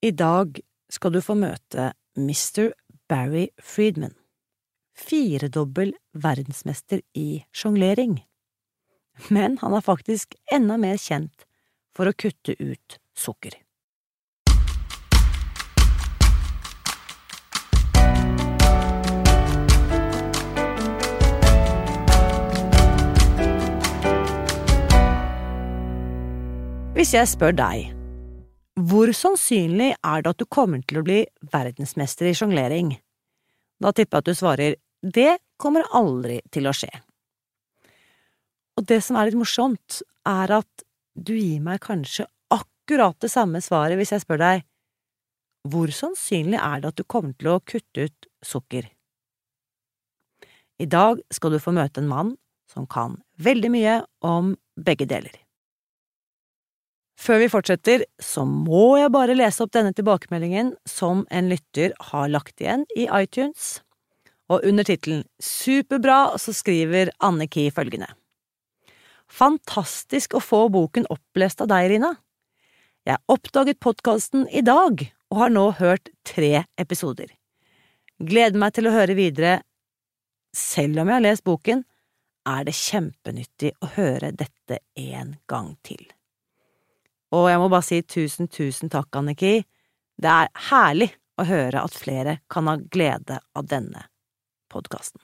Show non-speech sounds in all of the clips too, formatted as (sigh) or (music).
I dag skal du få møte Mr. Barry Friedman, firedobbel verdensmester i sjonglering. Men han er faktisk enda mer kjent for å kutte ut sukker. Hvis jeg spør deg, hvor sannsynlig er det at du kommer til å bli verdensmester i sjonglering? Da tipper jeg at du svarer det kommer aldri til å skje. Og det som er litt morsomt, er at du gir meg kanskje akkurat det samme svaret hvis jeg spør deg hvor sannsynlig er det at du kommer til å kutte ut sukker? I dag skal du få møte en mann som kan veldig mye om begge deler. Før vi fortsetter, så må jeg bare lese opp denne tilbakemeldingen som en lytter har lagt igjen i iTunes, og under tittelen Superbra så skriver Anne Ki følgende. Fantastisk å få boken opplest av deg, Rina. Jeg oppdaget podkasten i dag og har nå hørt tre episoder. Gleder meg til å høre videre. Selv om jeg har lest boken, er det kjempenyttig å høre dette en gang til. Og jeg må bare si tusen, tusen takk, Anniki. Det er herlig å høre at flere kan ha glede av denne podkasten.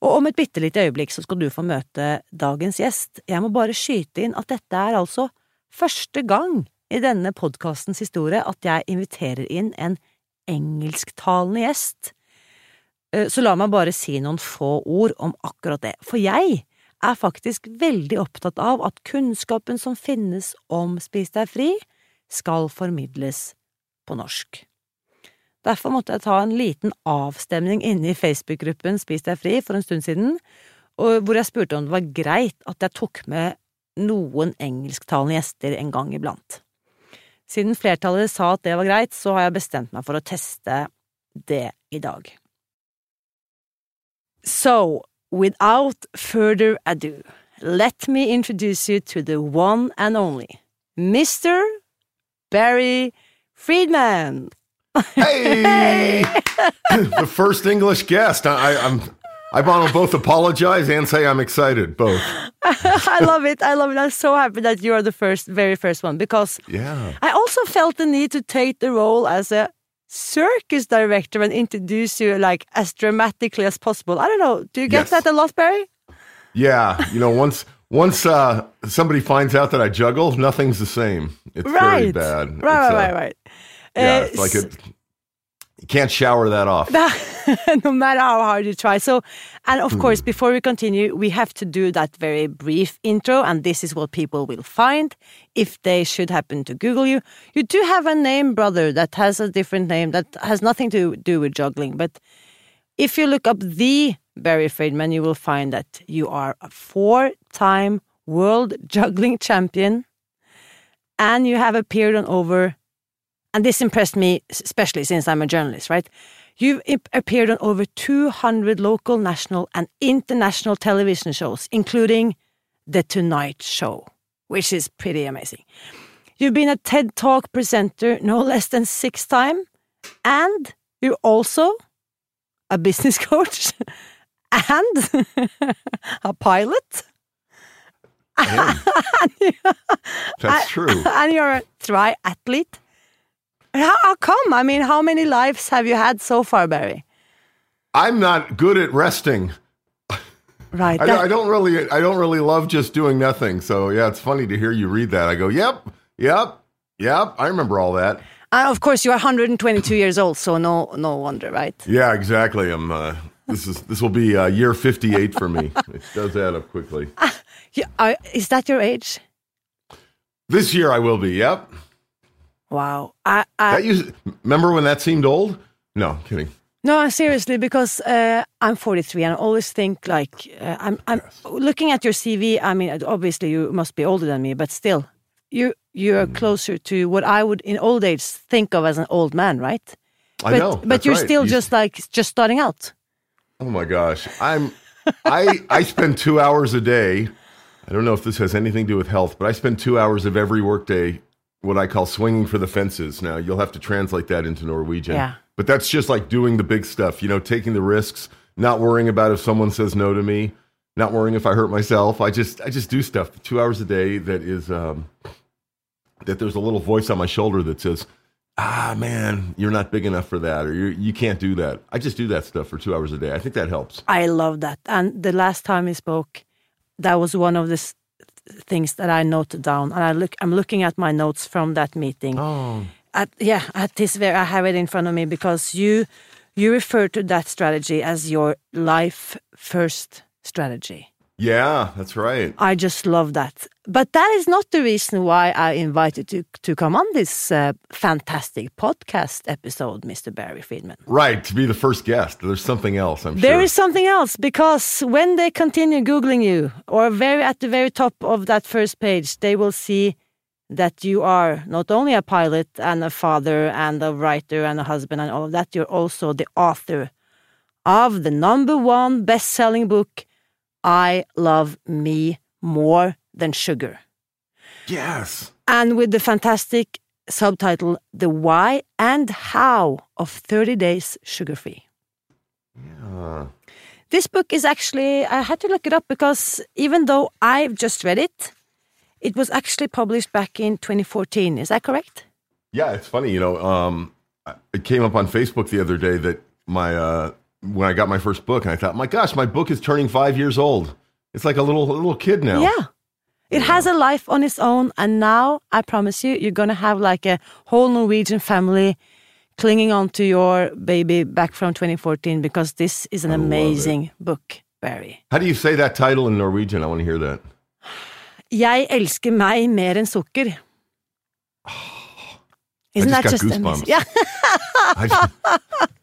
Og om et bitte lite øyeblikk så skal du få møte dagens gjest. Jeg må bare skyte inn at dette er altså første gang i denne podkastens historie at jeg inviterer inn en engelsktalende gjest. Så la meg bare si noen få ord om akkurat det, for jeg er faktisk veldig opptatt av at kunnskapen som finnes om Spis deg fri, skal formidles på norsk. Derfor måtte jeg ta en liten avstemning inne i Facebook-gruppen Spis deg fri for en stund siden, hvor jeg spurte om det var greit at jeg tok med noen engelsktalende gjester en gang iblant. Siden flertallet sa at det var greit, så har jeg bestemt meg for å teste det i dag. So, without further ado, let me introduce you to the one and only Mr. Barry Friedman. Hey, (laughs) the first English guest. I, I'm. I want to both apologize and say I'm excited. Both. (laughs) I love it. I love it. I'm so happy that you are the first, very first one because Yeah. I also felt the need to take the role as a circus director and introduce you like as dramatically as possible. I don't know. Do you get Yes. that a lot, Barry? Yeah. You know, once once uh, somebody finds out that I juggle, nothing's the same. It's very bad. Right, It's, right, uh, right, right. Yeah, Uh, it's like it. Can't shower that off. (laughs) no matter how hard you try. So, and of Hmm. course, before we continue, we have to do that very brief intro, and this is what people will find if they should happen to Google you. You do have a name, brother, that has a different name that has nothing to do with juggling, but if you look up the Barry Friedman, you will find that you are a four time world (laughs) juggling champion and you have appeared on over, and this impressed me, especially since I'm a journalist, right? You've appeared on over 200 local, national, and international television shows, including The Tonight Show, which is pretty amazing. You've been a TED Talk presenter no (laughs) less than six times, and you're also a business (laughs) coach and (laughs) a pilot. That's true. and you're a triathlete. How, how come? I mean, how many lives have you had so far, Barry? I'm not good at resting. Right. I, that- I don't really. I don't really love just doing nothing. So yeah, it's funny to hear you read that. I go, yep, yep, yep. I remember all that. and of course, you are 122 years old, so no, no wonder, right? Yeah, exactly. I'm. Uh, this is this will be uh, year 58 for me. (laughs) it does add up quickly. You, are, is that your age? This year I will be. Yep. Wow. I, I, used. Remember when that seemed old? No, kidding. No, seriously, because uh, I'm 43 and I always think like uh, I'm. I'm looking at your CV. I mean, obviously you must be older than me, but still, you you're Hmm. closer to what I would in old age think of as an old man, right? I but, know. but you're right. still You- just like just starting out. Oh my gosh, I'm. I I spend two hours a day. I don't know if this has anything to do with health, but I spend two hours of every workday what I call swinging for the fences. Now you'll have to translate that into Norwegian. Yeah. But that's just like doing the big stuff, you know, taking the risks, not worrying about if someone says no to me, not worrying if I hurt myself. I just I just do stuff two hours a day that is um, that there's a little voice on my shoulder that says, "Ah, man, you're not big enough for that, or you you can't do that." I just do that stuff for two hours a day. I think that helps. I love that. And the last time we spoke, that was one of the things that I noted down. And I look, I'm looking at my notes from that meeting. Oh, At, yeah, at this very, I have it in front of me because you, you refer to that strategy as your life first strategy. Yeah, that's right. I just love that. But that is not the reason why I invited you to come on this uh, fantastic podcast episode, Mr. Barry Friedman. Right to be the first guest. There's something else. I'm There sure. is something else because when they continue googling you, or very at the very top of that first page, they will see that you are not only a pilot and a father and a writer and a husband and all of that. You're also the author of the number one best-selling book, "I Love Me More Than Sugar," yes. and with the fantastic subtitle "The Why and How of 30 Days Sugar-Free." Uh, This book is actually, I had to look it up because even though I've just read it, it was actually published back in 2014. Is that correct? yeah, it's funny. You know, um, it came up on Facebook the other day that my uh, when I got my first book, and I thought, my gosh, my book is turning five years old. It's like a little little kid now. Yeah. It has a life on its own. And now I promise you, you're going to have like a whole Norwegian family clinging on to your baby back from 2014 because this is an I amazing book, Barry. How do you say that title in Norwegian? I want to hear that. (sighs) Jeg elsker meg mer enn sukker. (sighs) Isn't that just goosebumps. amazing? Yeah. (laughs) I just,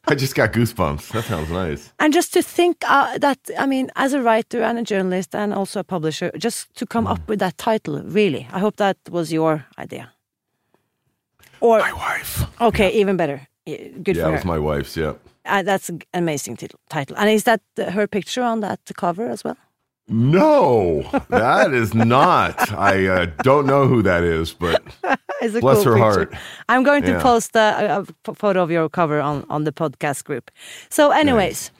I just got goosebumps. That sounds nice. And just to think uh, that, I mean, as a writer and a journalist and also a publisher, just to come Mm. up with that title, really, I hope that was your idea. Or, My wife. okay, even better. Yeah, Good Yeah, for it was my wife's. Yeah. Uh, that's an amazing tit- title. And is that her picture on that cover as well? No, that is not. I uh, don't know who that is, but (laughs) It's a Bless cool her picture. heart. I'm going to Yeah. post a photo of your cover on, on the podcast group. So, anyways,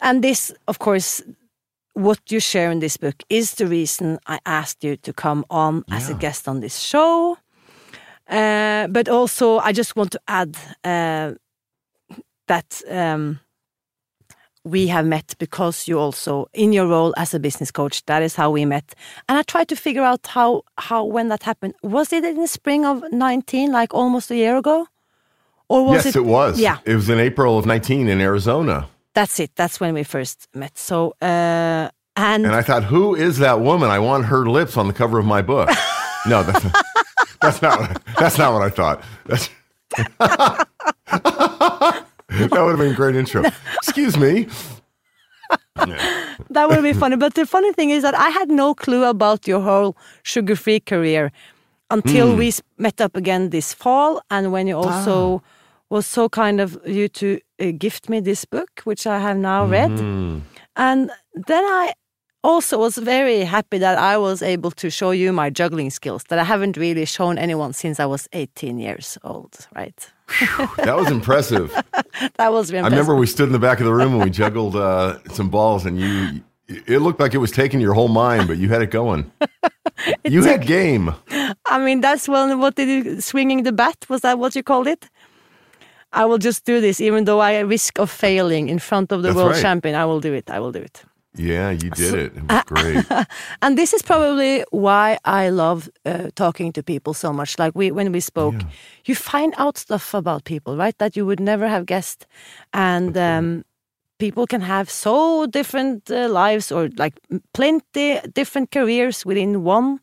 and this, of course, what you share in this book is the reason I asked you to come on as a guest on this show. Uh, but also, I just want to add uh, that um, we have met because you also, in your role as a business coach, that is how we met. And I tried to figure out how, how when that happened. Was it in the spring of 19, like almost a year ago? Or was yes, it, was. Yeah, It was in April of 19 in Arizona. that's it. That's when we first met. So, uh, and, And I thought, who is that woman? I want her lips on the cover of my book. (laughs) no, that's not, (laughs) that's not what, that's not what I thought. That's, (laughs) (laughs) that would have been a great intro. Excuse me. Yeah. (laughs) that would be funny. But the funny thing is that I had no clue about your whole sugar free career until hmm. we met up again this fall. And when you also ah. was so kind of you to uh, gift me this book, which I have now read. Hmm. And then I also was very happy that I was able to show you my juggling skills that I haven't really shown anyone since I was 18 years old, right? That was impressive. (laughs) That was impressive. I remember we stood in the back of the room and we juggled uh, some balls, and you. It looked like it was taking your whole mind, but you had it going. (laughs) you had game. I mean, that's well, what did you, swinging the bat? Was that what you called it? I will just do this, even though I risk of failing in front of the That's world right. champion. I will do it. I will do it. Yeah, you did it. It was great. (laughs) And this is probably why I love uh, talking to people so much. Like we, when we spoke, you find out stuff about people, right? That you would never have guessed, and um, people can have so different uh, lives or like plenty different careers within one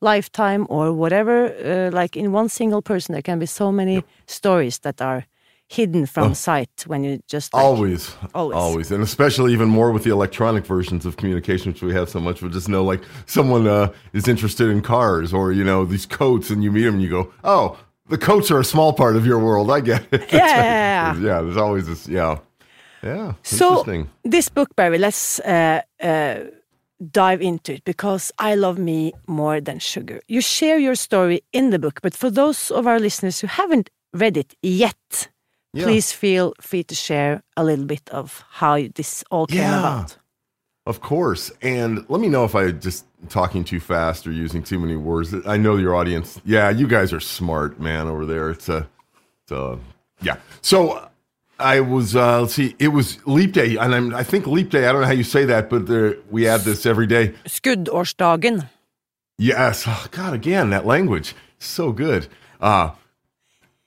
lifetime or whatever. Uh, like in one single person, there can be so many stories that are hidden from sight when you just like, Always, Always. always, and especially even more with the electronic versions of communication, which we have so much. We'll just know like someone uh, is interested in cars, or you know these coats, and you meet them, and you go, "Oh, the coats are a small part of your world." I get it. (laughs) Yeah, yeah, yeah. There's always this. Yeah, yeah. So this book, Barry, let's uh, uh, dive into it because I love me more than sugar. You share your story in the book, but for those of our listeners who haven't read it yet, Yeah. please feel free to share a little bit of how this all came Yeah. about. Of course. And let me know if I just talking too fast or using too many words. I know your audience. Yeah, you guys are smart, man, over there. It's a, it's a yeah. So I was, uh, let's see, it was Leap Day. And I'm, I think Leap Day, I don't know how you say that, but there, we add this every day. Skuddårsdagen. Yes. Oh, God, again, that language. So good. Uh,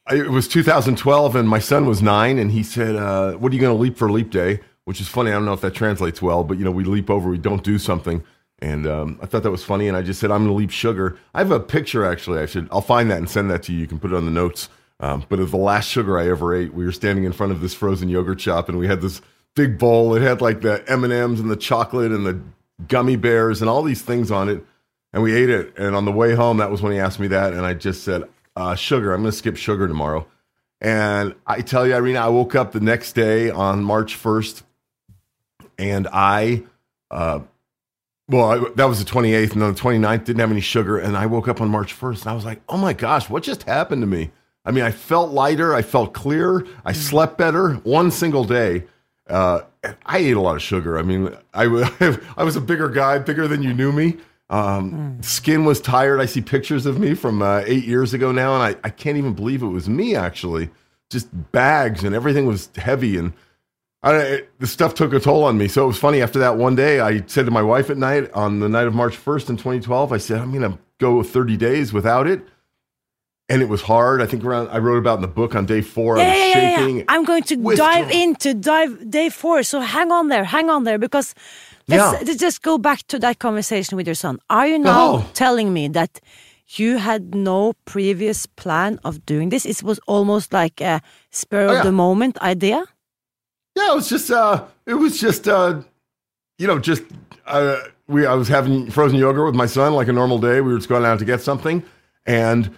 it was 2012, and my son was nine, and he said, uh, What are you going to leap for Leap Day? Which is funny. I don't know if that translates well, but you know, we leap over, we don't do something. And um, I thought that was funny, and I just said, I'm going to leap sugar. I have a picture, actually. I should, I'll find that and send that to you. You can put it on the notes. Um, but of the last sugar I ever ate, we were standing in front of this frozen yogurt shop, and we had this big bowl. It had like the M and M's and the chocolate and the gummy bears and all these things on it and we ate it. And on the way home, that was when he asked me that, and I just said, uh, "Sugar, I'm going to skip sugar tomorrow." And I tell you, Irina, I woke up the next day on March 1st, and I, uh, well, I, that was the 28th, and then the 29th didn't have any sugar, and I woke up on March 1st, and I was like, "Oh my gosh, what just happened to me?" I mean, I felt lighter, I felt clearer, I slept better one single day. Uh, I ate a lot of sugar. I mean, (laughs) I was a bigger guy, bigger than you knew me. Um, Skin was tired. I see pictures of me from uh, eight years ago now, and I, I can't even believe it was me actually. Just bags and everything was heavy, and I, it, the stuff took a toll on me. So it was funny. After that one day, I said to my wife at night on the night of March 1st in 2012, I said, I'm going to go 30 days without it. And it was hard. I think around, I wrote about in the book on day four, I Yeah, was yeah, yeah, shaking. yeah. I'm going to dive into dive day four. So hang on there, hang on there, because let's, Yeah. just go back to that conversation with your son. Are you now Oh. telling me that you had no previous plan of doing this? It was almost like a spur Oh, of yeah. the moment idea. Yeah, it was just uh it was just uh you know, just uh we I was having frozen yogurt with my son like a normal day. We were just going out to get something and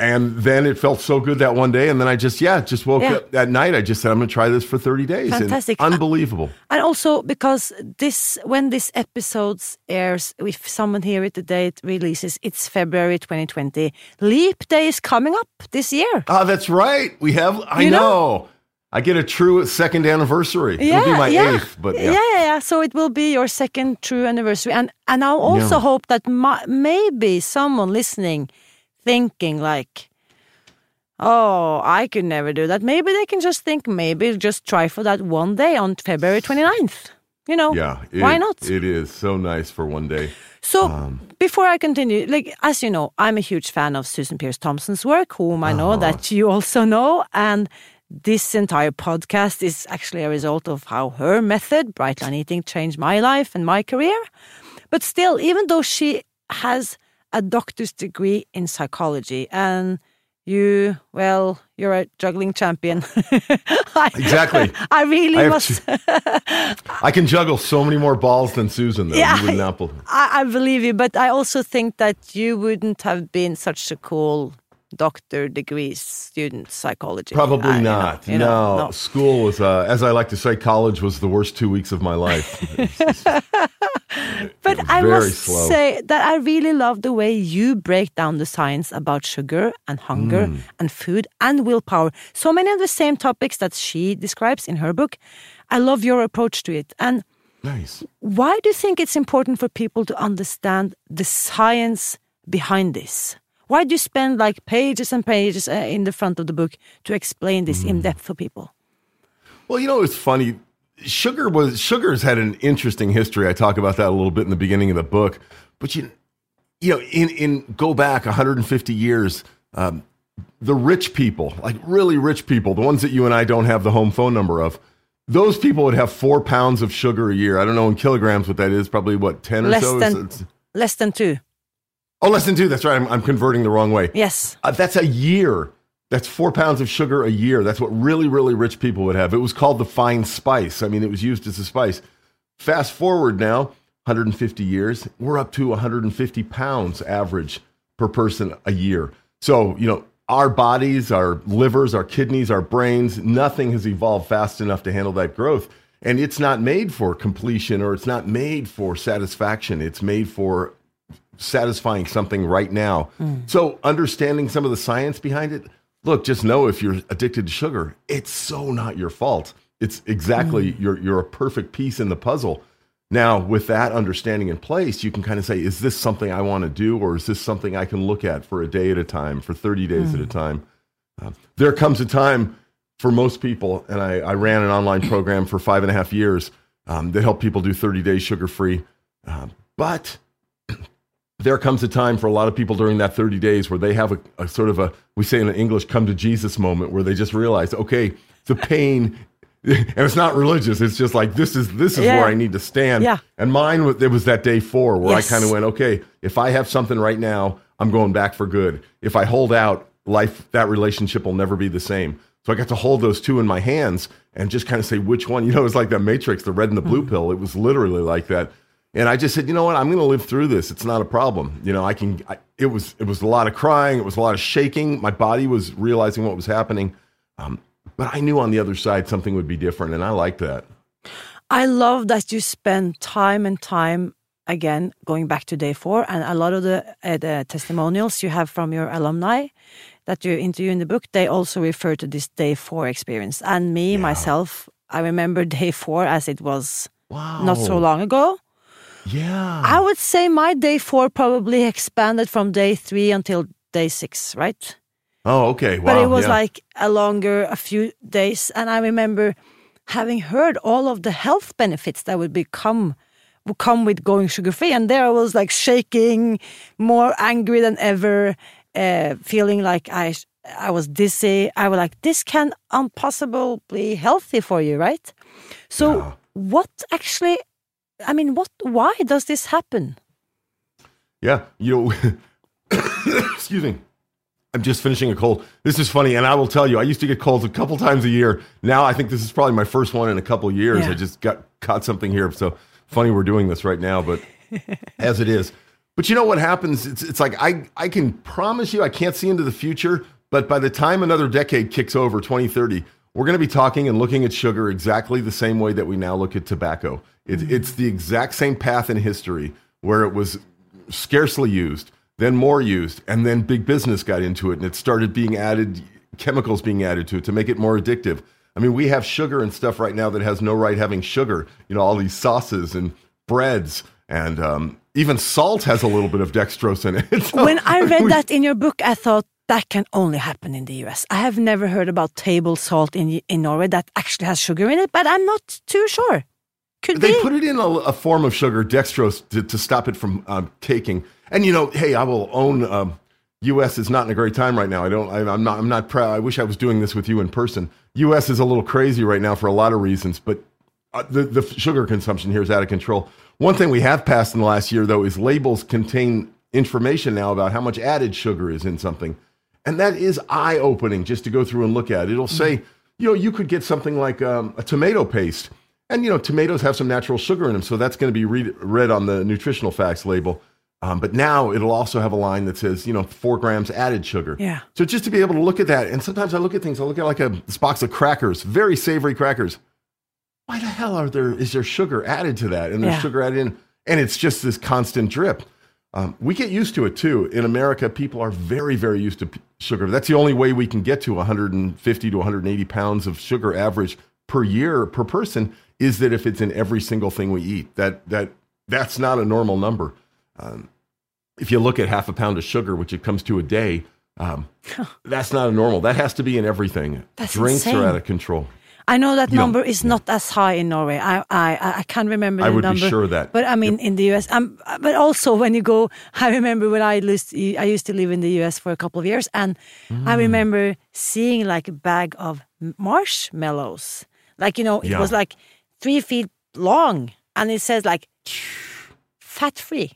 and then it felt so good that one day and then I just yeah, just woke Yeah. up that night I just said I'm going to try this for 30 days and Fantastic. unbelievable. And also because this, when this episode airs, if someone hear it the day it releases, it's February 2020. Leap Day is coming up this year. Ah, that's right. We have I You know. know? I get a true second anniversary. It'll be my yeah. eighth, but yeah. yeah. yeah, yeah. So it will be your second true anniversary, and and I also Yeah. hope that ma- maybe someone listening, thinking like, oh, I could never do that. Maybe they can just think, maybe just try for that one day on February 29th. You know, Yeah, it- why not? It is so nice for one day. So Um, before I continue, like as you know, I'm a huge fan of Susan Peirce Thompson's work, whom I know Uh-huh. that you also know, and this entire podcast is actually a result of how her method, Bright Line Eating, changed my life and my career. But still, even though she has a doctor's degree in psychology and you, well, you're a juggling champion. (laughs) I, Exactly. (laughs) I really I must. (laughs) I can juggle so many more balls than Susan though. Yeah, you would not believe. I, I believe you, but I also think that you wouldn't have been such a cool doctor degrees student psychology. Probably I- you know, not. you know, no. school was, uh, as I like to say, college was the worst two weeks of my life. (laughs) (laughs) But I must slow. say that I really love the way you break down the science about sugar and hunger Mm. and food and willpower. So many of the same topics that she describes in her book. I love your approach to it. And nice. why do you think it's important for people to understand the science behind this? Why do you spend like pages and pages uh, in the front of the book to explain this Mm. in depth for people? Well, you know, it's funny. Sugar was sugar's had an interesting history. I talk about that a little bit in the beginning of the book. But you, you know, in in go back 150 years, um, the rich people, like really rich people, the ones that you and I don't have the home phone number of, those people would have four pounds of sugar a year. I don't know in kilograms what that is. Probably what ten or Less so. than It's- less than two. Oh, less than two. That's right. I'm, I'm converting the wrong way. Yes. Uh, that's a year. That's four pounds of sugar a year. That's what really, really rich people would have. It was called the fine spice. I mean, it was used as a spice. Fast forward now, 150 years, we're up to 150 pounds average per person a year. So, you know, our bodies, our livers, our kidneys, our brains, nothing has evolved fast enough to handle that growth. and it's not made for completion or it's not made for satisfaction. It's made for satisfying something right now. So understanding some of the science behind it, look, just know if you're addicted to sugar, it's so not your fault. It's exactly you're you're a perfect piece in the puzzle. Now, with that understanding in place, you can kind of say, is this something I want to do, or is this something I can look at for a day at a time, for 30 days at a time? Uh, there comes a time for most people, and I, I ran an online program for five and a half years um, that helped people do 30 days sugar free. Uh, but there comes a time for a lot of people during that 30 days where they have a, a sort of a, we say in English, come to Jesus moment where they just realize, okay, the pain, (laughs) and it's not religious. It's just like, this is, this is Yeah. where I need to stand. Yeah. And mine, was- it was that day four where Yes. I kind of went, okay, if I have something right now, I'm going back for good. If I hold out, life, that relationship will never be the same. So I got to hold those two in my hands and just kind of say which one. (laughs) You know, it's like that Matrix, the red and the blue Mm-hmm. pill. It was literally like that. And I just said, you know what? I'm going to live through this. It's not a problem. You know, I can. I, it was it was a lot of crying. It was a lot of shaking. My body was realizing what was happening. Um, but I knew on the other side something would be different, and I liked that. I love that you spend time and time again going back to day four, and a lot of the, uh, the testimonials you have from your alumni that you interview in the book, they also refer to this day four experience. And me myself, I remember (laughs) day four as it was Wow. not so long ago. Yeah. I would say my day four probably expanded from day three until day six, right? oh, okay. Wow. but it was yeah. like a longer a few days and i remember having heard all of the health benefits that would become would come with going sugar free and there i was like shaking more angry than ever uh, feeling like i i was dizzy i was like this can impossibly be healthy for you right so Yeah. what actually i mean what why does this happen Yeah, you know, (coughs) excuse me. I'm just finishing a cold. This is funny, and I will tell you, I used to get colds a couple times a year. Now I think this is probably my first one in a couple years. Yeah. I just got caught something here. So funny we're doing this right now, but (laughs) as it is. But you know what happens? It's it's like I I can promise you I can't see into the future, but by the time another decade kicks over, 2030, we're going to be talking and looking at sugar exactly the same way that we now look at tobacco. It, It's the exact same path in history where it was scarcely used, then more used, and then big business got into it and it started being added, chemicals being added to it to make it more addictive. I mean, we have sugar and stuff right now that has no right having sugar. You know, all these sauces and breads and um, even salt has a little bit of dextrose in it. (laughs) So when I read (laughs) we- that in your book, I thought that can only happen in the US. I have never heard about table salt in in Norway that actually has sugar in it, but I'm not too sure. Could they be. put it in a, a form of sugar, dextrose, to, to stop it from um, taking. And you know, hey, I will own. Um, U.S. is not in a great time right now. I don't. I, I'm not. I'm not proud. I wish I was doing this with you in person. U.S. is a little crazy right now for a lot of reasons, but uh, the the sugar consumption here is out of control. One thing we have passed in the last year, though, is labels contain information now about how much added sugar is in something, and that is eye opening just to go through and look at. It'll say, you know, you could get something like um, a tomato paste. And you know, tomatoes have some natural sugar in them, so that's going to be read, read on the nutritional facts label. Um, but now it'll also have a line that says, you know, four grams added sugar. Yeah. So just to be able to look at that, and sometimes I look at things, I look at like a this box of crackers, very savory crackers. Why the hell are there is there sugar added to that, and there's Yeah. sugar added in, and it's just this constant drip. Um, we get used to it too. In America, people are very, very used to p- sugar. That's the only way we can get to 150 to 180 pounds of sugar average per year per person is that if it's in every single thing we eat. That that that's not a normal number. Um, if you look at half a pound of sugar, which it comes to a day, um, that's not a normal. That has to be in everything. That's Drinks insane. are out of control. I know that You number is not as high in Norway. I I I can't remember the I would be number. sure of that. But I mean, in the US, um, but also when you go, (laughs) I remember when I used I used to live in the US for a couple of years, and Mm. I remember seeing like a bag of marshmallows. Like you know, it Yeah. was like three feet long, and it says like fat free.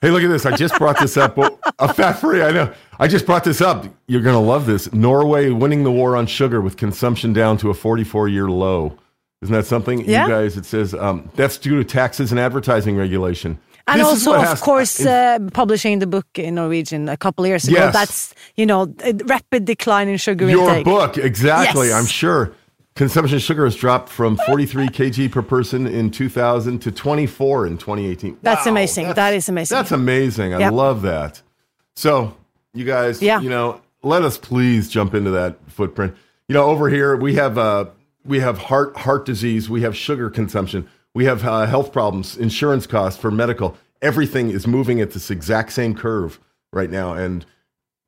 Hey, look at this. I just brought this up. A fat free, I know. I just brought this up. You're going to love this. Norway winning the war on sugar with consumption down to a 44 year low. Isn't that something? Yeah. You guys, it says um, that's due to taxes and advertising regulation. And This also, of course, is- uh, publishing the book in Norwegian a couple of years ago. Yes. That's you know a rapid decline in sugar your intake. book, exactly, Yes. I'm sure. Consumption of sugar has dropped from 43 kg per person in 2000 to 24 in 2018. That's amazing. that's- That is amazing. That's amazing. I Yep. love that. So, you guys, Yeah. you know, let us please jump into that footprint. You know, over here we have uh, we have heart heart disease, we have sugar consumption, we have uh, health problems, insurance costs for medical. Everything is moving at this exact same curve right now, and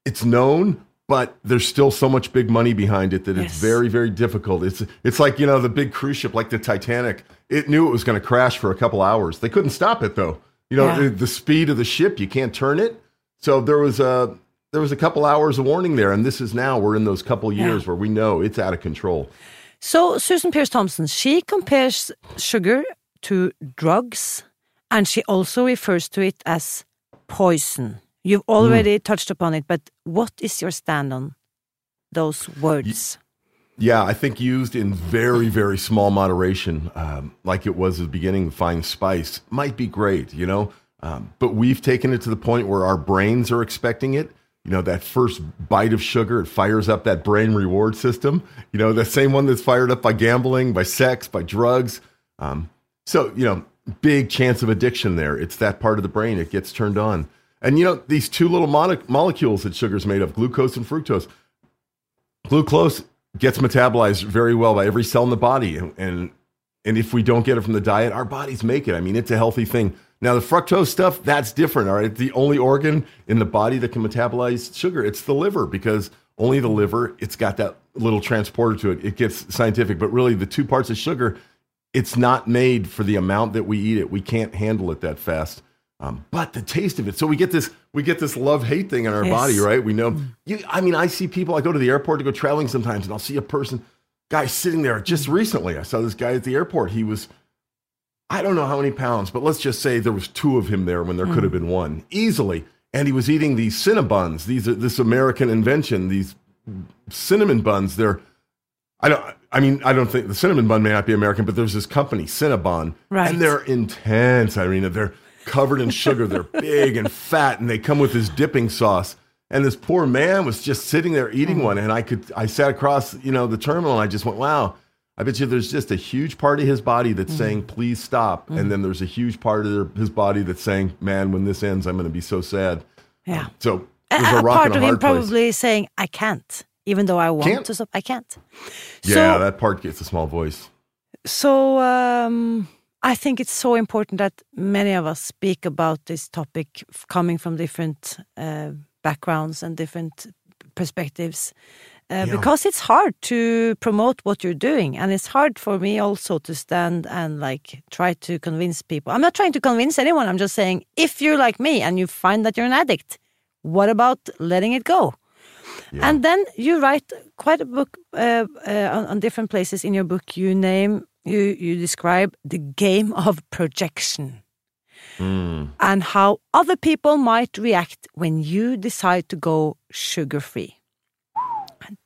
it's known, but there's still so much big money behind it that it's very, very difficult. It's it's like you know the big cruise ship, like the Titanic. It knew it was going to crash for a couple hours. They couldn't stop it though. You know Yeah. the, the speed of the ship, you can't turn it. So there was a there was a couple hours of warning there, and this is now we're in those couple years where we know it's out of control. So Susan Peirce Thompson, she compares sugar to drugs, and she also refers to it as poison. You've already touched upon it, but what is your stand on those words? Yeah, I think used in very, very small moderation, um, like it was at the beginning, fine spice might be great, you know. Um, but we've taken it to the point where our brains are expecting it. You know, that first bite of sugar, it fires up that brain reward system. You know, the same one that's fired up by gambling, by sex, by drugs. Um, so, you know, big chance of addiction there. It's that part of the brain, it gets turned on. And, you know, these two little mono- molecules that sugar's made of, glucose and fructose, glucose gets metabolized very well by every cell in the body. And, and and if we don't get it from the diet our bodies make it. I mean it's a healthy thing. Now the fructose stuff that's different all right? The only organ in the body that can metabolize sugar. It's the liver because only the liver it's got that little transporter to it. It gets scientific. But really the two parts of sugar it's not made for the amount that we eat it. We can't handle it that fast um, but the taste of it so we get this we get this love hate thing in our Yes. body right we know you i mean i see people i go to the airport to go traveling sometimes and i'll see a person guy sitting there just recently i saw this guy at the airport he was i don't know how many pounds but let's just say there was two of him there when there could have been one easily and he was eating these Cinnabons these are this american invention these cinnamon buns they're I don't. I mean, I don't think the cinnamon bun may not be American, but there's this company, Cinnabon, Right. and they're intense, Irina. They're covered in sugar. They're big and fat, and they come with this dipping sauce. And this poor man was just sitting there eating hmm. one, and I could. I sat across, you know, the terminal, and I just went, "Wow." I bet you there's just a huge part of his body that's hmm. saying, "Please stop," and hmm. then there's a huge part of their, his body that's saying, "Man, when this ends, I'm going to be so sad." Yeah. So A, there's a, a rock part a of him hard place. probably saying, I can't, even though I want Can't. to stop, I can't. Yeah, so, that part gets a small voice. So um, I think it's so important that many of us speak about this topic coming from different uh, backgrounds and different perspectives. Uh, Yeah. Because it's hard to promote what you're doing, and it's hard for me also to stand and like try to convince people. I'm not trying to convince anyone. I'm just saying, if you're like me and you find that you're an addict, what about letting it go? Yeah. And then you write quite a book uh, uh, on, on different places in your book. You name you you describe the game of projection Mm. and how other people might react when you decide to go sugar free.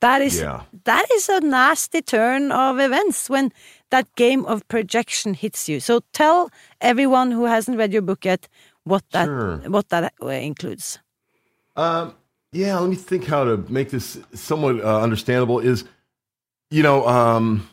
That is Yeah. that is a nasty turn of events when that game of projection hits you. So tell everyone who hasn't read your book yet what that Sure. what that uh, includes. Um, yeah, let me think how to make this somewhat uh, understandable. Is you know, um,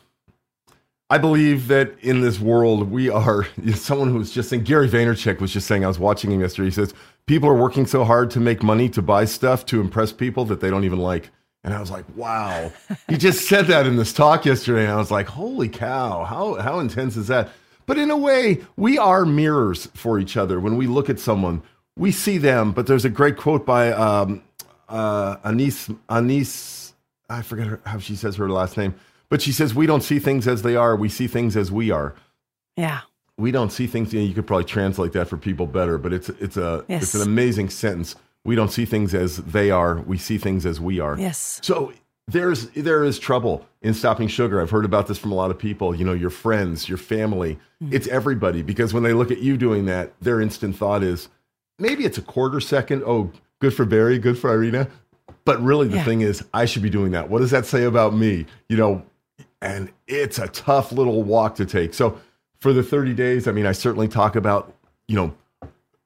I believe that in this world we are. (laughs) Someone who was just saying Gary Vaynerchuk was just saying. I was watching him yesterday. He says people are working so hard to make money to buy stuff to impress people that they don't even like. And I was like, wow. he (laughs) just said that in this talk yesterday, and I was like, holy cow, how how intense is that? But in a way, we are mirrors for each other. When we look at someone, we see them. But there's a great quote by um, uh, Anaïs Anaïs. I forget her, how she says her last name, but she says we don't see things as they are. We see things as we are. Yeah. We don't see things. You, know, you could probably translate that for people better, but it's it's a Yes. it's an amazing sentence. We don't see things as they are. We see things as we are. Yes. So there's there is trouble in stopping sugar. I've heard about this from a lot of people. You know, your friends, your family, Mm. it's everybody. Because when they look at you doing that, their instant thought is maybe it's a quarter second. Oh, good for Barry, good for Irina. But really, the Yeah. thing is, I should be doing that. What does that say about me? You know, and it's a tough little walk to take. So for the 30 days, I mean, I certainly talk about, you know,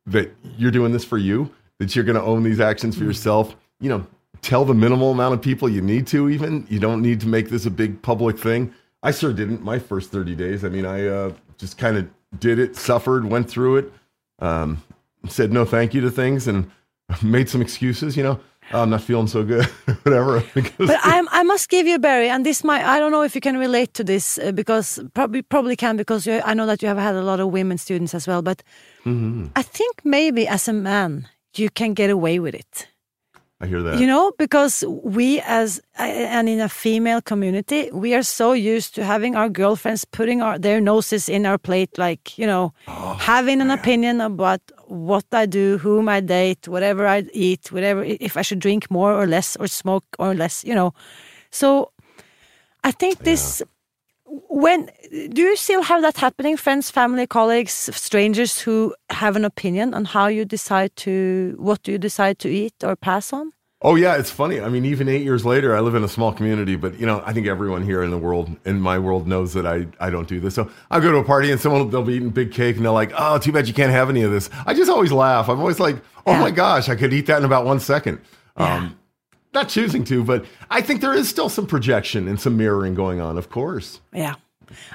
that you're doing this for you, that you're going to own these actions for yourself. You know, tell the minimal amount of people you need to, even. You don't need to make this a big public thing. I sure didn't. My first 30 days. I mean, I uh, just kind of did it, suffered, went through it, um, said no thank you to things, and (laughs) made some excuses. You know, I'm not feeling so good, (laughs) whatever. (laughs) but I'm, I must give you, Barry, and this might, I don't know if you can relate to this uh, because probably, probably can because you, I know that you have had a lot of women students as well. But mm-hmm. I think maybe as a man, you can get away with it. I hear that. You know, because we as and in a female community, we are so used to having our girlfriends putting our their noses in our plate, like you know, oh, having an man. opinion about what I do, whom I date, whatever I eat, whatever if I should drink more or less or smoke or less, you know. So I think this when do you still have that happening friends family colleagues strangers who have an opinion on how you decide to what do you decide to eat or pass on? Oh yeah it's funny. I mean even eight years later i live in a small community but you know i think everyone here in the world in my world knows that i, I don't do this. So i'll go to a party and someone they'll be eating big cake and they're like oh too bad you can't have any of this. I just always laugh. I'm always like oh yeah. my gosh i could eat that in about one second. Yeah. um, not choosing to, but I think there is still some projection and some mirroring going on, of course. Yeah.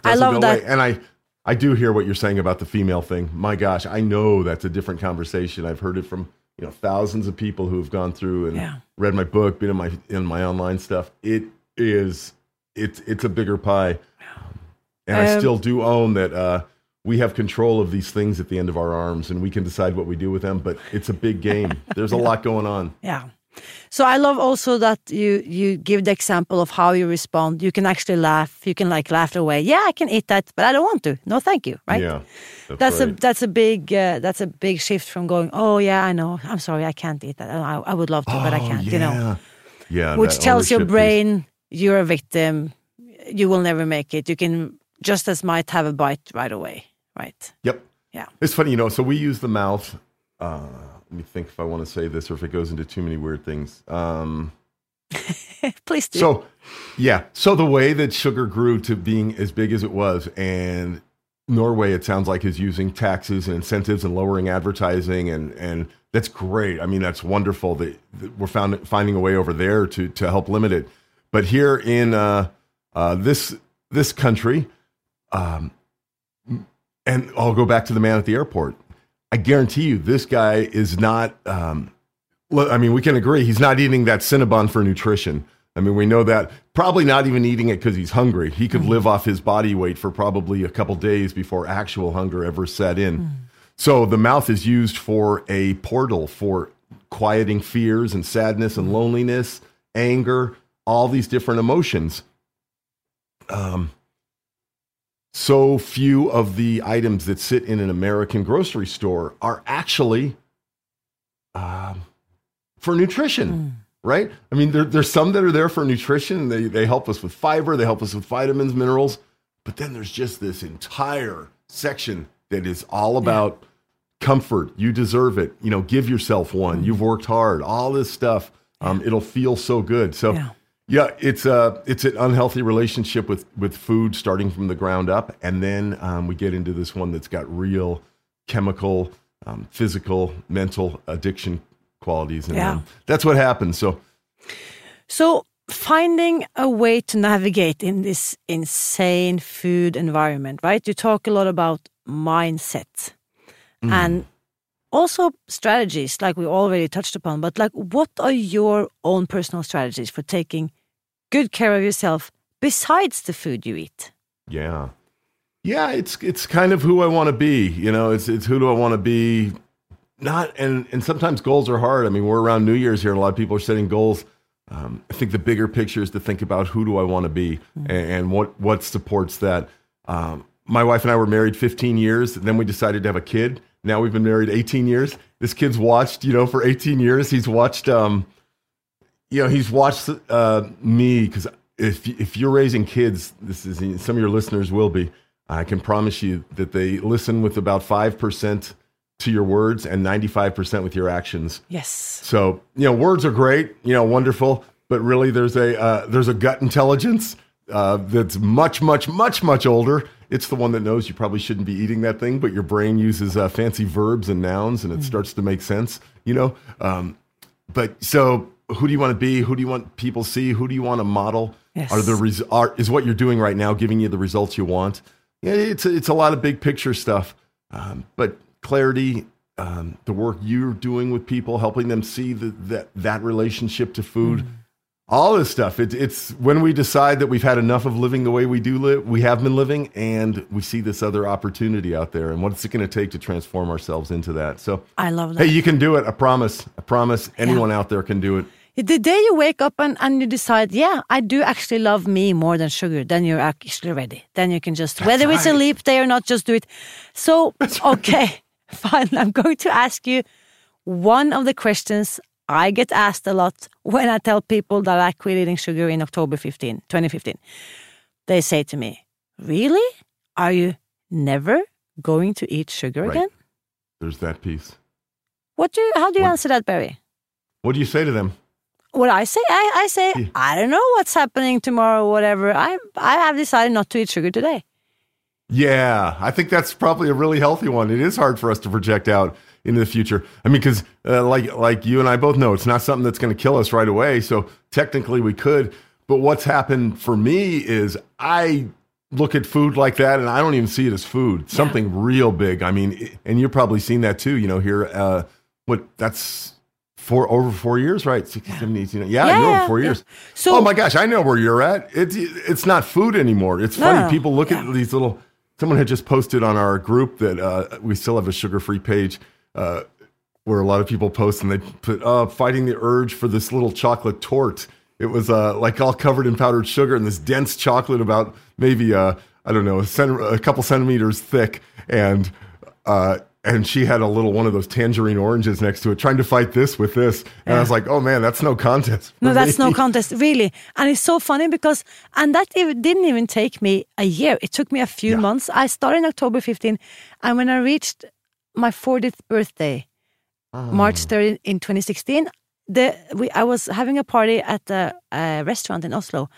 I love that. Away. And I, I do hear what you're saying about the female thing. My gosh, I know that's a different conversation. I've heard it from you know thousands of people who have gone through and yeah. read my book, been in my in my online stuff. It is it's it's a bigger pie, and um, I still do own that. Uh, we have control of these things at the end of our arms and we can decide what we do with them but it's a big game (laughs) there's a lot going on yeah so I love also that you you give the example of how you respond. You can actually laugh. You can like laugh away. Yeah, I can eat that, but I don't want to. No, thank you. Right? Yeah. That's, that's right. a that's a big uh, that's a big shift from going. Oh yeah, I know. I'm sorry, I can't eat that. I, I would love to, oh, but I oh, can't. Yeah. You know. Yeah. Which tells your brain is... you're a victim. You will never make it. You can just as might have a bite right away. Right. Yep. Yeah. It's funny, you know. So we use the mouth. Uh, let me think if I want to say this or if it goes into too many weird things. Um, (laughs) Please do. So, yeah. So the way that sugar grew to being as big as it was, and Norway, it sounds like, is using taxes and incentives and lowering advertising, and and that's great. I mean, that's wonderful that, that we're found, finding a way over there to to help limit it. But here in uh, uh, this this country, um, and I'll go back to the man at the airport. I guarantee you, this guy is not. Um, I mean, we can agree he's not eating that Cinnabon for nutrition. I mean, we know that. Probably not even eating it because he's hungry. He could live off his body weight for probably a couple days before actual hunger ever set in. Mm. So the mouth is used for a portal for quieting fears and sadness and loneliness, anger, all these different emotions. Um, so few of the items that sit in an American grocery store are actually um, for nutrition, mm. right? I mean, there, there's some that are there for nutrition. They, they help us with fiber, they help us with vitamins, minerals. But then there's just this entire section that is all about yeah. comfort. You deserve it. You know, give yourself one. Mm. You've worked hard. All this stuff. Um, it'll feel so good. So. Yeah yeah, it's a it's an unhealthy relationship with with food, starting from the ground up, and then um, we get into this one that's got real chemical, um, physical, mental addiction qualities, and yeah. that's what happens. So, so finding a way to navigate in this insane food environment, right? You talk a lot about mindset mm. and also strategies like we already touched upon but like what are your own personal strategies for taking good care of yourself besides the food you eat? Yeah. Yeah it's it's kind of who i want to be you know? It's it's who do i want to be? Not and and sometimes goals are hard. I mean we're around new year's here and a lot of people are setting goals. Um, i think the bigger picture is to think about who do i want to be mm-hmm. and, and, what what supports that. Um, my wife and i were married 15 years and then we decided to have a kid now we've been married 18 years. This kid's watched, you know, for 18 years. He's watched, um, you know, he's watched uh, me because if if you're raising kids, this is some of your listeners will be. I can promise you that they listen with about five percent to your words and 95% with your actions. Yes. So, you know, words are great, you know, wonderful, but really there's a uh, there's a gut intelligence uh, that's much much much much older it's the one that knows you probably shouldn't be eating that thing, but your brain uses uh, fancy verbs and nouns, and it mm. starts to make sense. You know, um, but so who do you want to be? Who do you want people to see? Who do you want to model? Yes. Are the res- are, is what you're doing right now giving you the results you want? Yeah, it's a, it's a lot of big picture stuff, um, but clarity, um, the work you're doing with people, helping them see the, that that relationship to food, Mm. All this stuff. It, it's when we decide that we've had enough of living the way we do live, we have been living, and we see this other opportunity out there, and what's it going to take to transform ourselves into that? So, I love that. hey, you can do it. I promise. I promise. Anyone out there can do it. The day you wake up and, and you decide, yeah, I do actually love me more than sugar, then you're actually ready. Then you can just, whether it's a leap day or not, just do it. So, okay, (laughs) fine. I'm going to ask you one of the questions I get asked a lot when I tell people that I quit eating sugar in October 15, 2015. They say to me, Really? Are you never going to eat sugar Right. again? There's that piece. What do you, how do you What- answer that, Barry? What do you say to them? What I say, I, I say, Yeah. I don't know what's happening tomorrow, whatever. I I have decided not to eat sugar today. Yeah, I think that's probably a really healthy one. It is hard for us to project out into the future. I mean, because uh, like like you and I both know, it's not something that's going to kill us right away. So technically, we could. But what's happened for me is I look at food like that, and I don't even see it as food. Something real big. I mean, and you've probably seen that too. You know, here, uh, what that's. For over four years, right? 60, 70, 18. Yeah, Yeah, you're over four yeah. years. So- oh my gosh, I know where you're at. It's it's not food anymore. It's No, funny. People look yeah. at these little. Someone had just posted on our group that uh, we still have a sugar-free page uh, where a lot of people post and they put uh, fighting the urge for this little chocolate torte. It was uh, like all covered in powdered sugar and this dense chocolate about maybe uh, I don't know a, a couple centimeters thick and. Uh, and she had a little one of those tangerine oranges next to it, trying to fight this with this. And I was like, "Oh man, that's no contest." No, that's no contest, really. And it's so funny because, and that even, didn't even take me a year. It took me a few Yeah. months. I started in October 15, and when I reached my 40th birthday, March 3rd in 2016, the we I was having a party at a, a restaurant in Oslo,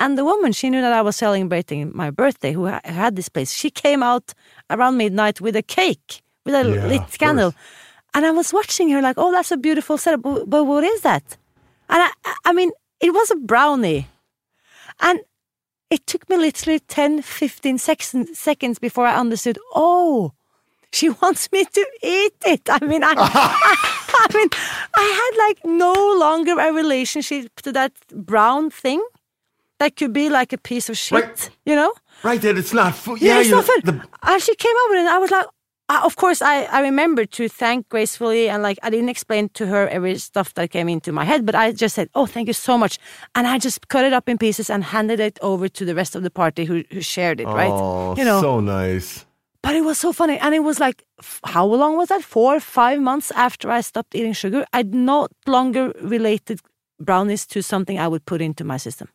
and the woman she knew that I was celebrating my birthday, who ha- had this place. She came out around midnight with a cake with a Yeah, lit candle, and I was watching her like, "Oh, that's a beautiful setup." But, but what is that? And I, I mean, it was a brownie, and it took me literally 10, 15 seconds, seconds before I understood. Oh, she wants me to eat it. I mean, I, (laughs) I mean, I had like no longer a relationship to that brown thing. That could be like a piece of shit, Right. you know? Right, that it's not food. Yeah, Yeah, it's not food. the- and she came over and I was like, uh, of course, I, I remember to thank gracefully and like I didn't explain to her every stuff that came into my head, but I just said, "Oh, thank you so much," and I just cut it up in pieces and handed it over to the rest of the party who who shared it. Right? Oh, you know, so nice. But it was so funny, and it was like, how long was that? Four, five months after I stopped eating sugar, I'd no longer related brownies to something I would put into my system.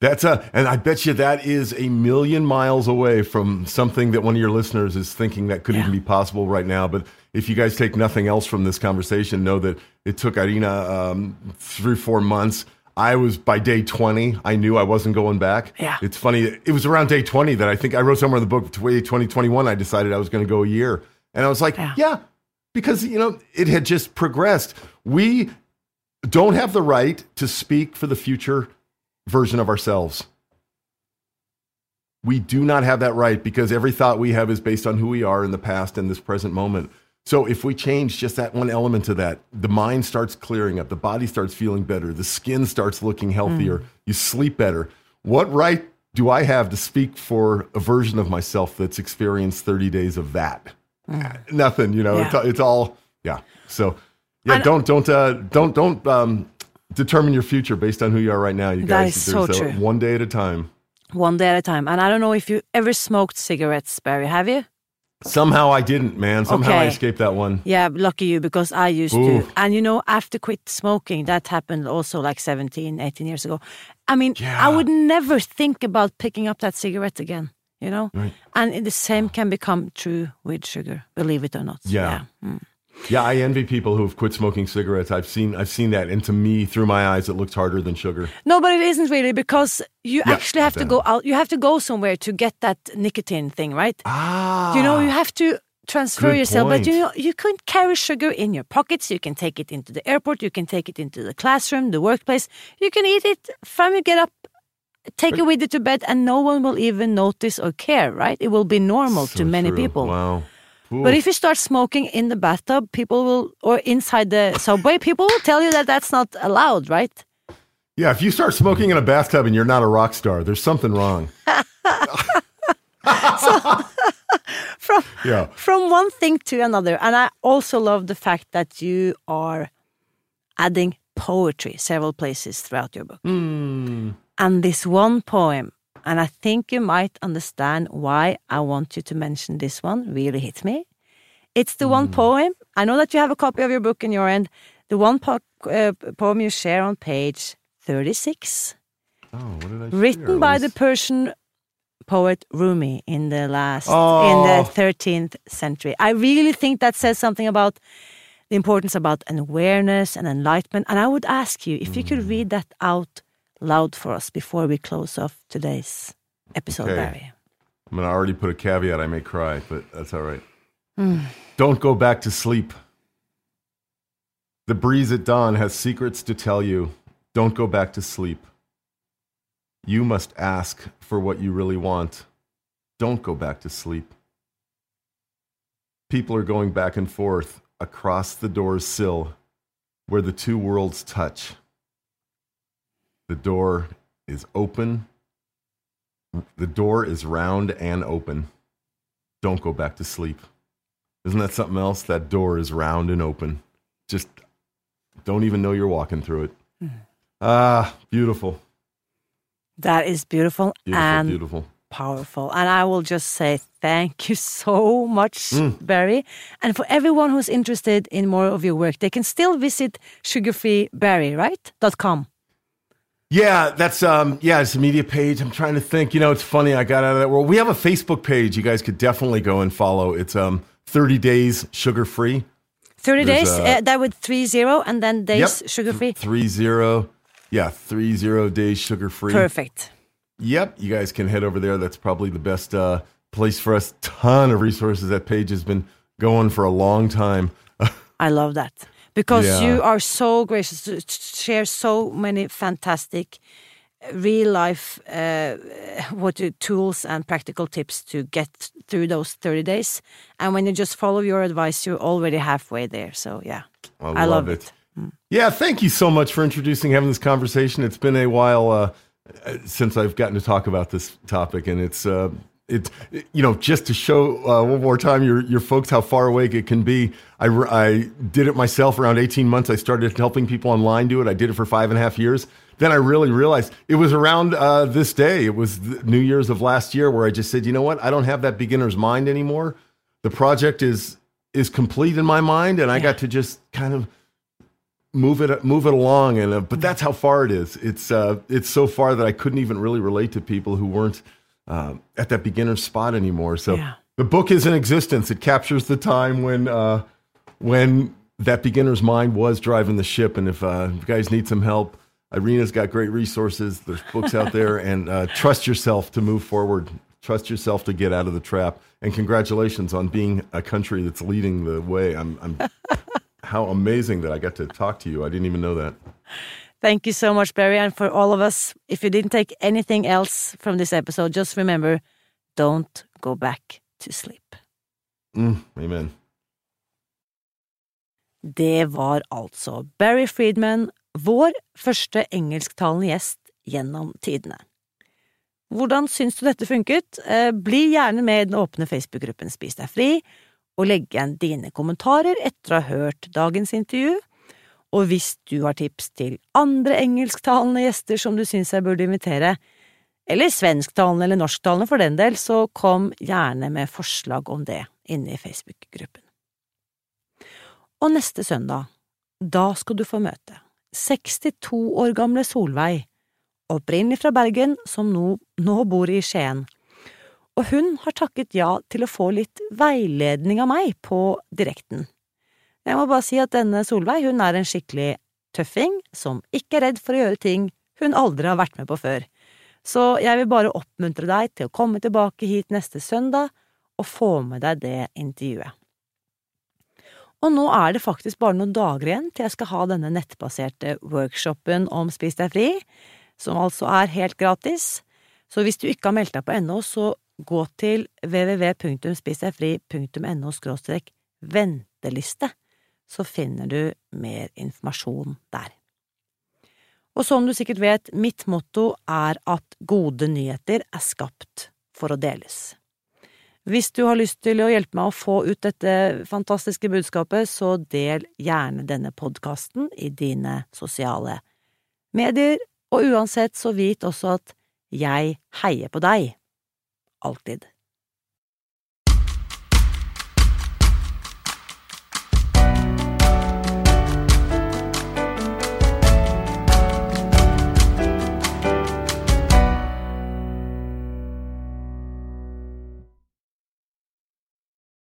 That's a, and I bet you that is a million miles away from something that one of your listeners is thinking that could Yeah. even be possible right now. But if you guys take nothing else from this conversation, know that it took Irina um, three, four months. I was by day 20, I knew I wasn't going back. Yeah. It's funny. It was around day 20 that I think I wrote somewhere in the book, 2021, I decided I was going to go a year. And I was like, Yeah. yeah, because, you know, it had just progressed. We don't have the right to speak for the future version of ourselves. We do not have that right because every thought we have is based on who we are in the past and this present moment. So if we change just that one element to that, the mind starts clearing up, the body starts feeling better, the skin starts looking healthier, you sleep better. What right do I have to speak for a version of myself that's experienced 30 days of that? (laughs) Nothing, you know. Yeah. It's, it's all yeah. So yeah, And- don't don't uh, don't don't um, determine your future based on who you are right now. You guys, so a- one day at a time. One day at a time. And I don't know if you ever smoked cigarettes, Barry. Have you? Somehow I didn't, man. Somehow I escaped that one. Yeah, lucky you because I used to. And you know, after quit smoking, that happened also like 17, 18 years ago. I mean, Yeah. I would never think about picking up that cigarette again, you know? Right. And the same can become true with sugar, believe it or not. Yeah. Mm. Yeah, I envy people who have quit smoking cigarettes. I've seen I've seen that, and to me, through my eyes, it looks harder than sugar. No, but it isn't really because you Yeah, actually have to go out. You have to go somewhere to get that nicotine thing, right? Ah, You know, you have to transfer Good yourself, but you know, you can carry sugar in your pockets. You can take it into the airport. You can take it into the classroom, the workplace. You can eat it from you get up, take it with you to bed, and no one will even notice or care. Right? It will be normal So to many true. people. Wow. But if you start smoking in the bathtub, people will, or inside the (laughs) subway, people will tell you that that's not allowed, right? yeah, if you start smoking in a bathtub and you're not a rock star, there's something wrong. (laughs) (laughs) From Yeah. from one thing to another, and I also love the fact that you are adding poetry several places throughout your book. Hmm. And this one poem, and I think you might understand why I want you to mention this one, really hit me. It's the one poem. I know that you have a copy of your book in your end. The one po- uh, poem you share on page 36, Oh, what did I written by the Persian poet Rumi in the last in Oh. the 13th century. I really think that says something about the importance about an awareness and enlightenment. And I would ask you if you could Mm. read that out loud for us before we close off today's episode, Okay. Barry. I'm gonna already put a caveat. I may cry, but that's all right. Hmm. Don't go back to sleep. The breeze at dawn has secrets to tell you. Don't go back to sleep. You must ask for what you really want. Don't go back to sleep. People are going back and forth across the door's sill where the two worlds touch. The door is open. The door is round and open. Don't go back to sleep. Isn't that something else? That door is round and open. Just don't even know you're walking through it. Ah, beautiful. That is beautiful, Beautiful, and beautiful. powerful. And I will just say thank you so much, Mm. Barry. And for everyone who's interested in more of your work, they can still visit sugarfreebarry, right? Dot com. Yeah, that's um yeah, it's a media page. I'm trying to think. You know, it's funny, I got out of that world. We have a Facebook page you guys could definitely go and follow. It's um 30 days sugar free. 30 There's, days, uh, uh, that would three zero, and then days sugar free. Three zero. Yeah, three zero days sugar free. Perfect. Yep, you guys can head over there. That's probably the best uh, place for us. Ton of resources. That page has been going for a long time. (laughs) I love that because Yeah. you are so gracious to share so many fantastic uh, real life uh, what tools and practical tips to get through those 30 days and when you just follow your advice you're already halfway there so yeah I, I love it. Yeah, thank you so much for introducing, having this conversation. It's been a while uh, uh, since I've gotten to talk about this topic, and it's uh, it's you know just to show uh, one more time your your folks how far away it can be. I I did it myself around eighteen months. I started helping people online do it. I did it for five and a half years. Then I really realized it was around uh, this day. It was the New Year's of last year where I just said, you know what, I don't have that beginner's mind anymore. The project is is complete in my mind, and I got to just kind of move it move it along and uh, but that's how far it is it's uh it's so far that i couldn't even really relate to people who weren't uh, at that beginner spot anymore. So Yeah. the book is in existence. It captures the time when uh when that beginner's mind was driving the ship. And if uh if you guys need some help irina's got great resources. There's books out there. (laughs) And uh trust yourself to move forward. Trust yourself to get out of the trap. And congratulations on being a country that's leading the way. I'm i'm (laughs) how amazing that I got to talk to you. I didn't even know that. Thank you so much barry and for all of us if you didn't take anything else from this episode just remember don't go back to sleep Mm, amen. Det var altså Barry Friedman, vår første engelsktalende gjest gjennom tidene. Hvordan syns du dette funket? Eh, Bli gjerne med i den åpne Facebook-gruppen Spis deg fri, og legg igjen dine kommentarer etter å ha hørt dagens intervju. Og hvis du har tips til andre engelsktalende gjester som du syns jeg burde invitere, eller svensktalende eller norsktalende for den del, så kom gjerne med forslag om det inne i Facebook-gruppen. Og neste søndag, da skal du få møte 62 år gamle Solveig, opprinnelig fra Bergen, som nå, nå bor i Skien. Og hun har takket ja til å få litt veiledning av meg på direkten. Jeg må bare si at denne Solveig, hun er en skikkelig tøffing som ikke er redd for å gjøre ting hun aldri har vært med på før. Så jeg vil bare oppmuntre deg til å komme tilbake hit neste søndag og få med deg det intervjuet. Og nå er det faktisk bare noen dager igjen til jeg skal ha denne nettbaserte workshopen om Spis deg fri, som altså er helt gratis. Så hvis du ikke har meldt deg på ennå, så gå til www.spisdegfri.no venteliste, så finner du mer informasjon der. Og som du sikkert vet, mitt motto er at gode nyheter er skapt for å deles. Hvis du har lyst til å hjelpe meg å få ut dette fantastiske budskapet, så del gjerne denne podkasten i dine sosiale medier, og uansett så vit også at jeg heier på deg. Alltid.